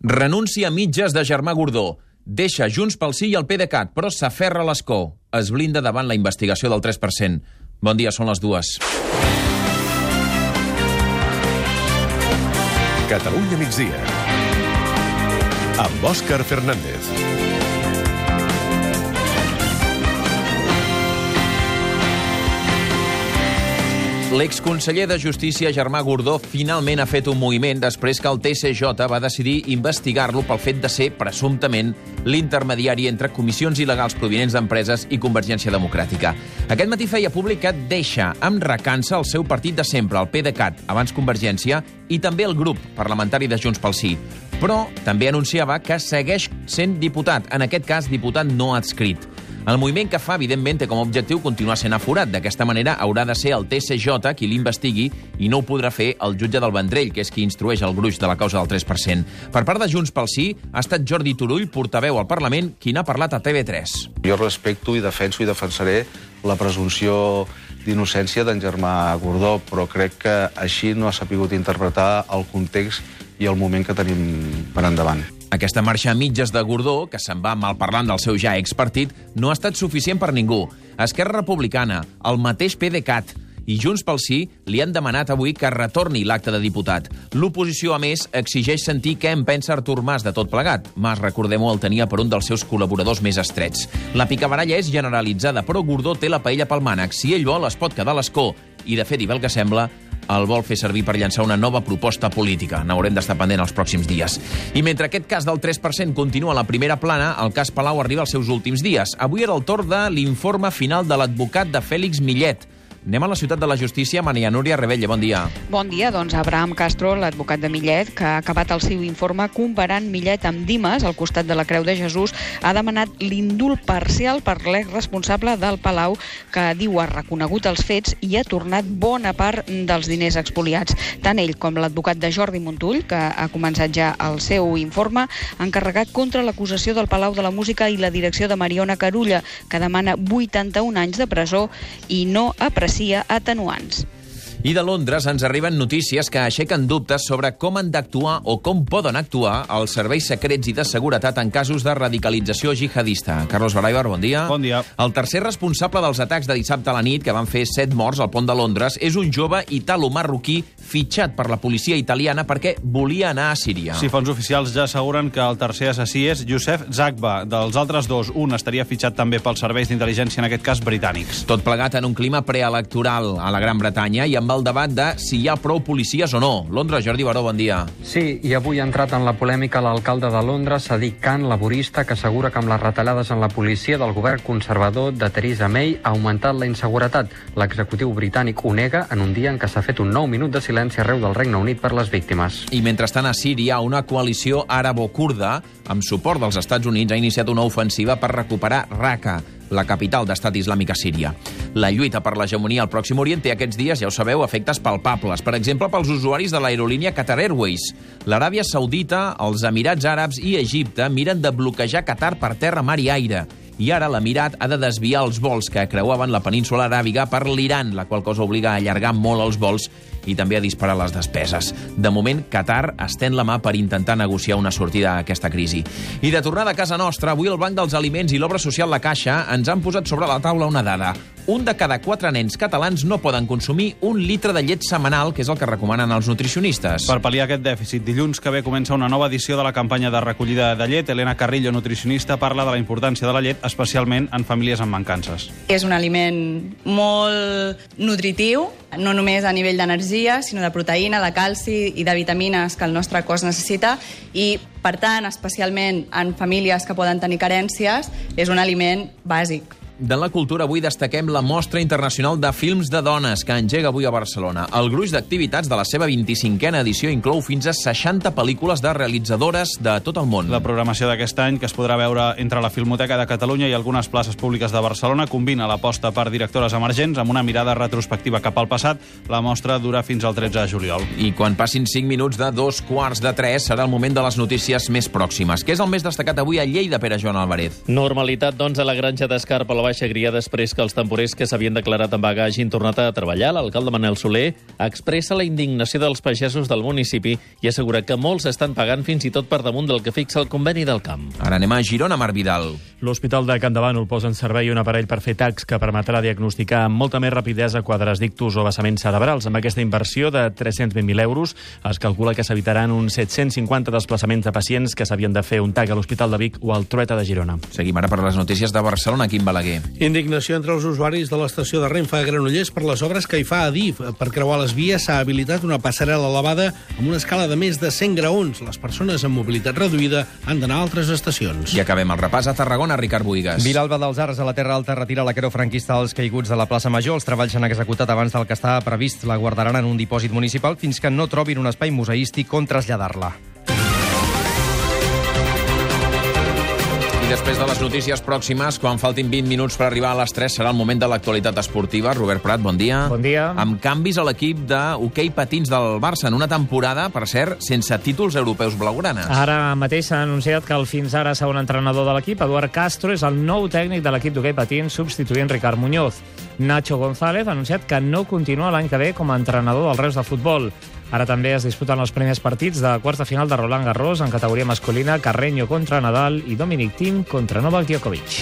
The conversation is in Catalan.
Renuncia a mitges de Germà Gordó. Deixa Junts pel Sí i el PDeCAT, però s'aferra a l'escó. Es blinda davant la investigació del 3%. Bon dia, són les dues. Catalunya migdia. Amb Òscar Fernández. L'exconseller de Justícia, Germà Gordó, finalment ha fet un moviment després que el TSJ va decidir investigar-lo pel fet de ser, presumptament, l'intermediari entre comissions il·legals provinents d'empreses i Convergència Democràtica. Aquest matí feia públic que deixa amb recança el seu partit de sempre, el PDeCAT, abans Convergència, i també el grup parlamentari de Junts pel Sí. Però també anunciava que segueix sent diputat, en aquest cas diputat no adscrit. El moviment que fa, evidentment, té com a objectiu continuar sent aforat. D'aquesta manera haurà de ser el TSJ qui l'investigui i no ho podrà fer el jutge del Vendrell, que és qui instrueix el gruix de la causa del 3%. Per part de Junts pel Sí, ha estat Jordi Turull, portaveu al Parlament, qui n'ha parlat a TV3. Jo respecto i defenso i defensaré la presumpció d'innocència d'en Germà Gordó, però crec que així no ha sapigut interpretar el context i el moment que tenim per endavant. Aquesta marxa a mitges de Gordó, que se'n va malparlant del seu ja expartit, no ha estat suficient per ningú. Esquerra Republicana, el mateix PDeCAT i Junts pel Sí li han demanat avui que retorni l'acte de diputat. L'oposició, a més, exigeix sentir què en pensa Artur Mas de tot plegat. Mas, recordem-ho, el tenia per un dels seus col·laboradors més estrets. La picabaralla és generalitzada, però Gordó té la paella pel mànec. Si ell vol, es pot quedar a l'escó. I, de fet, i pel que sembla, el vol fer servir per llançar una nova proposta política. N'haurem d'estar pendent els pròxims dies. I mentre aquest cas del 3% continua a la primera plana, el cas Palau arriba als seus últims dies. Avui era el torn de l'informe final de l'advocat de Fèlix Millet. Anem a la ciutat de la justícia. Maria Núria Rebella, bon dia. Bon dia. Doncs Abraham Castro, l'advocat de Millet, que ha acabat el seu informe comparant Millet amb Dimas, al costat de la Creu de Jesús, ha demanat l'indult parcial per l'ex responsable del Palau, que diu ha reconegut els fets i ha tornat bona part dels diners expoliats. Tant ell com l'advocat de Jordi Montull, que ha començat ja el seu informe, han carregat contra l'acusació del Palau de la Música i la direcció de Mariona Carulla, que demana 81 anys de presó i no aprecia atenuants. I de Londres ens arriben notícies que aixequen dubtes sobre com han d'actuar o com poden actuar els serveis secrets i de seguretat en casos de radicalització jihadista. Carlos Baraibar, bon dia. Bon dia. El tercer responsable dels atacs de dissabte a la nit, que van fer set morts al pont de Londres, és un jove italo-marroquí fitxat per la policia italiana perquè volia anar a Síria. Sí, fons oficials ja asseguren que el tercer assassí és Youssef Zagba. Dels altres dos, un estaria fitxat també pels serveis d'intel·ligència, en aquest cas britànics. Tot plegat en un clima preelectoral a la Gran Bretanya i amb el debat de si hi ha prou policies o no. Londres, Jordi Baró, bon dia. Sí, i avui ha entrat en la polèmica l'alcalde de Londres, Sadiq Khan, laborista, que assegura que amb les retallades en la policia del govern conservador de Theresa May ha augmentat la inseguretat. L'executiu britànic ho nega en un dia en què s'ha fet un nou minut de silenci arreu del Regne Unit per les víctimes. I mentrestant a Síria, una coalició àrabo-kurda, amb suport dels Estats Units, ha iniciat una ofensiva per recuperar Raqqa, la capital d'estat islàmic a Síria. La lluita per l'hegemonia al Pròxim Orient té aquests dies, ja ho sabeu, efectes palpables. Per exemple, pels usuaris de l'aerolínia Qatar Airways. L'Aràbia Saudita, els Emirats Àrabs i Egipte miren de bloquejar Qatar per terra, mar i aire. I ara l'Emirat ha de desviar els vols que creuaven la península aràbiga per l'Iran, la qual cosa obliga a allargar molt els vols i també a disparar les despeses. De moment, Qatar estén la mà per intentar negociar una sortida a aquesta crisi. I de tornada a casa nostra, avui el Banc dels Aliments i l'Obra Social La Caixa ens han posat sobre la taula una dada. Un de cada quatre nens catalans no poden consumir un litre de llet setmanal, que és el que recomanen els nutricionistes. Per pal·liar aquest dèficit, dilluns que ve comença una nova edició de la campanya de recollida de llet. Elena Carrillo, nutricionista, parla de la importància de la llet, especialment en famílies amb mancances. És un aliment molt nutritiu, no només a nivell d'energia, sinó de proteïna, de calci i de vitamines que el nostre cos necessita i, per tant, especialment en famílies que poden tenir carències, és un aliment bàsic. De la cultura avui destaquem la Mostra Internacional de Films de Dones, que engega avui a Barcelona. El gruix d'activitats de la seva 25a edició inclou fins a 60 pel·lícules de realitzadores de tot el món. La programació d'aquest any, que es podrà veure entre la Filmoteca de Catalunya i algunes places públiques de Barcelona, combina l'aposta per directores emergents amb una mirada retrospectiva cap al passat. La mostra dura fins al 13 de juliol. I quan passin 5 minuts de dos quarts de 3 serà el moment de les notícies més pròximes. Què és el més destacat avui a Lleida, Pere Joan Alvarez? Normalitat, doncs, a la granja d'Escarpa, la baixa gria després que els temporers que s'havien declarat en vaga hagin tornat a treballar. L'alcalde Manel Soler expressa la indignació dels pagesos del municipi i assegura que molts estan pagant fins i tot per damunt del que fixa el conveni del camp. Ara anem a Girona, Mar Vidal. L'Hospital de Can Davant posa en servei un aparell per fer tacs que permetrà diagnosticar amb molta més rapidesa quadres d'ictus o vessaments cerebrals. Amb aquesta inversió de 320.000 euros es calcula que s'evitaran uns 750 desplaçaments de pacients que s'havien de fer un tag a l'Hospital de Vic o al Trueta de Girona. Seguim ara per les notícies de Barcelona, Quim Balaguer. Indignació entre els usuaris de l'estació de Renfe a Granollers per les obres que hi fa a DIF. Per creuar les vies s'ha habilitat una passarel·la elevada amb una escala de més de 100 graons. Les persones amb mobilitat reduïda han d'anar a altres estacions. I acabem el repàs a Tarragona, Ricard Buigas. Vilalba dels Arts a la Terra Alta retira la creu franquista als caiguts de la plaça Major. Els treballs s'han executat abans del que estava previst. La guardaran en un dipòsit municipal fins que no trobin un espai museístic on traslladar-la. I després de les notícies pròximes, quan faltin 20 minuts per arribar a les 3, serà el moment de l'actualitat esportiva. Robert Prat, bon dia. Bon dia. Amb canvis a l'equip d'hoquei patins del Barça en una temporada, per cert, sense títols europeus blaugranes. Ara mateix s'ha anunciat que el fins ara segon entrenador de l'equip, Eduard Castro, és el nou tècnic de l'equip d'hoquei patins, substituint Ricard Muñoz. Nacho González ha anunciat que no continua l'any que ve com a entrenador del Reus de Futbol. Ara també es disputen els primers partits de quarts de final de Roland Garros en categoria masculina, Carreño contra Nadal i Dominic Thiem contra Novak Djokovic.